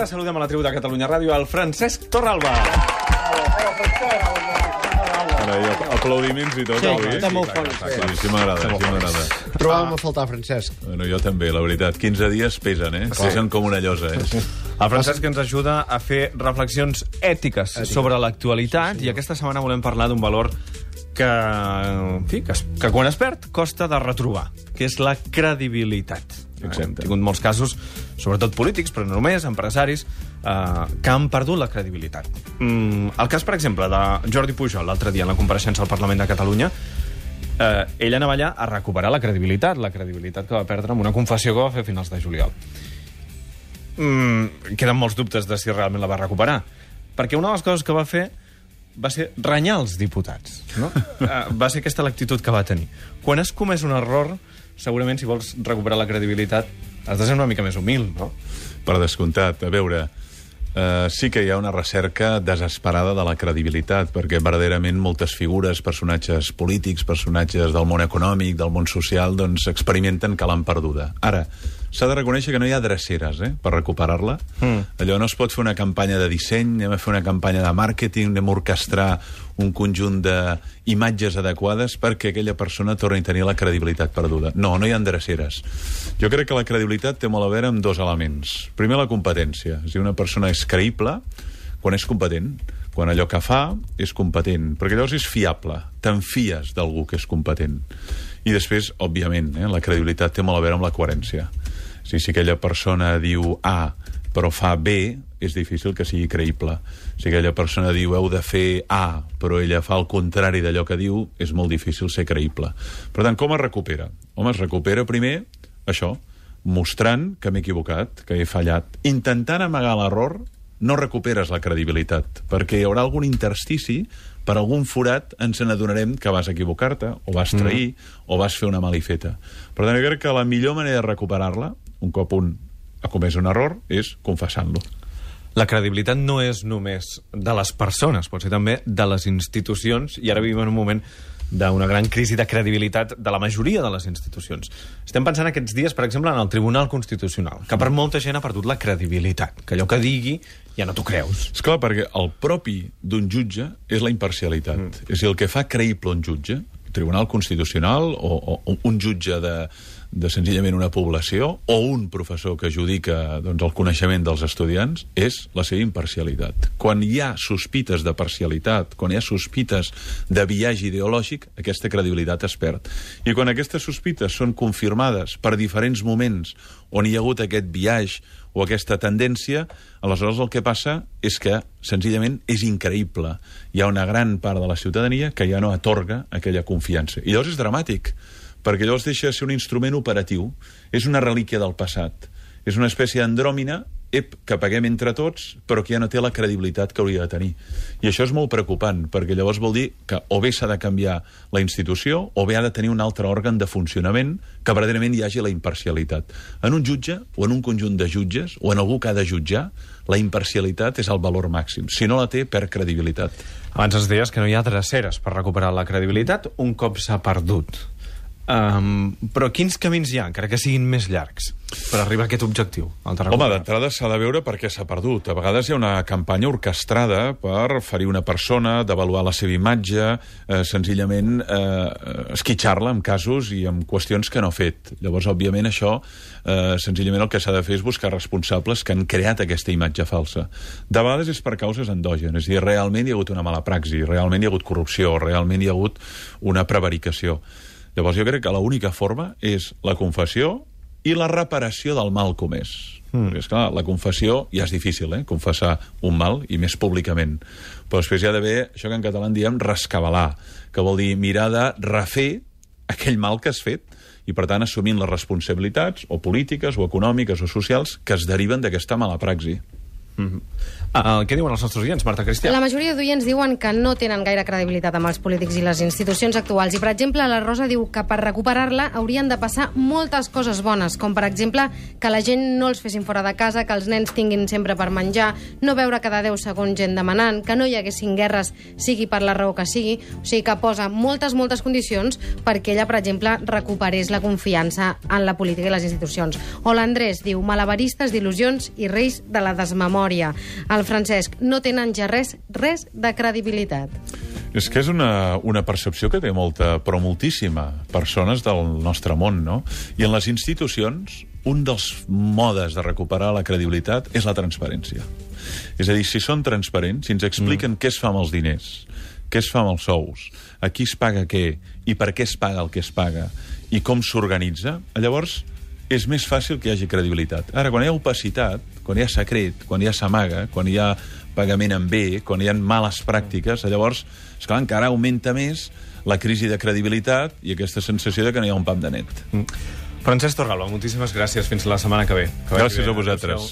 Ara saludem a la tribu de Catalunya Ràdio al Francesc Torralba. Ara, aplaudiments i tot, Sí, avui. està molt fort. Sí, sí, sí m'agrada, sí m'agrada. Trobàvem a faltar, Francesc. Bueno, jo també, la veritat. 15 dies pesen, eh? Pesen com una llosa, eh? El Francesc ens ajuda a fer reflexions ètiques sobre l'actualitat i aquesta setmana volem parlar d'un valor que, en fi, que, es- que quan es perd costa de retrobar, que és la credibilitat. Hem tingut molts casos, sobretot polítics, però no només, empresaris, eh, que han perdut la credibilitat. Mm, el cas, per exemple, de Jordi Pujol, l'altre dia en la compareixença al Parlament de Catalunya, eh, ell anava allà a recuperar la credibilitat, la credibilitat que va perdre amb una confessió que va fer a finals de juliol mm, queden molts dubtes de si realment la va recuperar. Perquè una de les coses que va fer va ser renyar els diputats. No? Eh, va ser aquesta l'actitud que va tenir. Quan has comès un error, segurament si vols recuperar la credibilitat has de ser una mica més humil, no? Per descomptat. A veure, eh, sí que hi ha una recerca desesperada de la credibilitat, perquè verdaderament moltes figures, personatges polítics, personatges del món econòmic, del món social, doncs experimenten que l'han perduda. Ara, s'ha de reconèixer que no hi ha dreceres eh, per recuperar-la. Mm. Allò no es pot fer una campanya de disseny, anem a fer una campanya de màrqueting, anem a orquestrar un conjunt d'imatges adequades perquè aquella persona torni a tenir la credibilitat perduda. No, no hi ha dreceres. Jo crec que la credibilitat té molt a veure amb dos elements. Primer, la competència. És dir, una persona és creïble quan és competent, quan allò que fa és competent, perquè llavors és fiable, te'n fies d'algú que és competent. I després, òbviament, eh, la credibilitat té molt a veure amb la coherència. Si, si aquella persona diu A però fa B, és difícil que sigui creïble. Si aquella persona diu heu de fer A, però ella fa el contrari d'allò que diu, és molt difícil ser creïble. Per tant, com es recupera? Home, es recupera primer això, mostrant que m'he equivocat, que he fallat. Intentant amagar l'error, no recuperes la credibilitat, perquè hi haurà algun interstici, per algun forat ens n'adonarem que vas equivocar-te, o vas trair, mm. o vas fer una malifeta. Per tant, jo crec que la millor manera de recuperar-la, un cop un ha comès un error, és confessant-lo. La credibilitat no és només de les persones, pot ser també de les institucions, i ara vivim en un moment d'una gran crisi de credibilitat de la majoria de les institucions. Estem pensant aquests dies, per exemple, en el Tribunal Constitucional, que per molta gent ha perdut la credibilitat, que allò que digui ja no t'ho creus. És clar, perquè el propi d'un jutge és la imparcialitat. Mm. És dir, el que fa creïble un jutge, Tribunal Constitucional o, o un jutge de, de senzillament una població o un professor que judica doncs, el coneixement dels estudiants és la seva imparcialitat. Quan hi ha sospites de parcialitat, quan hi ha sospites de viatge ideològic, aquesta credibilitat es perd. I quan aquestes sospites són confirmades per diferents moments on hi ha hagut aquest viatge o aquesta tendència, aleshores el que passa és que senzillament és increïble. Hi ha una gran part de la ciutadania que ja no atorga aquella confiança. I llavors és dramàtic, perquè llavors deixa de ser un instrument operatiu, és una relíquia del passat, és una espècie d'andròmina ep, que paguem entre tots, però que ja no té la credibilitat que hauria de tenir. I això és molt preocupant, perquè llavors vol dir que o bé s'ha de canviar la institució, o bé ha de tenir un altre òrgan de funcionament que verdaderament hi hagi la imparcialitat. En un jutge, o en un conjunt de jutges, o en algú que ha de jutjar, la imparcialitat és el valor màxim. Si no la té, perd credibilitat. Abans ens deies que no hi ha dreceres per recuperar la credibilitat un cop s'ha perdut. Um, però quins camins hi ha, encara que siguin més llargs, per arribar a aquest objectiu? Home, d'entrada s'ha de veure per què s'ha perdut. A vegades hi ha una campanya orquestrada per ferir una persona, d'avaluar la seva imatge, eh, senzillament eh, esquitxar-la en casos i en qüestions que no ha fet. Llavors, òbviament, això, eh, senzillament el que s'ha de fer és buscar responsables que han creat aquesta imatge falsa. De vegades és per causes endògenes, és a dir, realment hi ha hagut una mala praxi, realment hi ha hagut corrupció, realment hi ha hagut una prevaricació. Llavors jo crec que l'única forma és la confessió i la reparació del mal comès. Mm. És clar, la confessió ja és difícil, eh? confessar un mal, i més públicament. Però després hi ha d'haver això que en català en diem rescabalar, que vol dir mirar de refer aquell mal que has fet i, per tant, assumint les responsabilitats, o polítiques, o econòmiques, o socials, que es deriven d'aquesta mala praxi. Mm -hmm. uh, què diuen els nostres oients, Marta Cristià? La majoria d'oients diuen que no tenen gaire credibilitat amb els polítics i les institucions actuals. I, per exemple, la Rosa diu que per recuperar-la haurien de passar moltes coses bones, com, per exemple, que la gent no els fessin fora de casa, que els nens tinguin sempre per menjar, no veure cada 10 segons gent demanant, que no hi haguessin guerres, sigui per la raó que sigui. O sigui, que posa moltes, moltes condicions perquè ella, per exemple, recuperés la confiança en la política i les institucions. O l'Andrés diu, malabaristes d'il·lusions i reis de la desmemòria. El Francesc, no tenen ja res, res de credibilitat. És que és una, una percepció que té molta, però moltíssima, persones del nostre món, no? I en les institucions, un dels modes de recuperar la credibilitat és la transparència. És a dir, si són transparents, si ens expliquen mm. què es fa amb els diners, què es fa amb els sous, a qui es paga què, i per què es paga el que es paga, i com s'organitza, llavors és més fàcil que hi hagi credibilitat. Ara, quan hi ha opacitat, quan hi ha secret, quan hi ha s'amaga, quan hi ha pagament en bé, quan hi ha males pràctiques, llavors, esclar, encara augmenta més la crisi de credibilitat i aquesta sensació de que no hi ha un pam de net. Mm. Francesc Torralba, moltíssimes gràcies. Fins la setmana que ve. Que gràcies a vosaltres.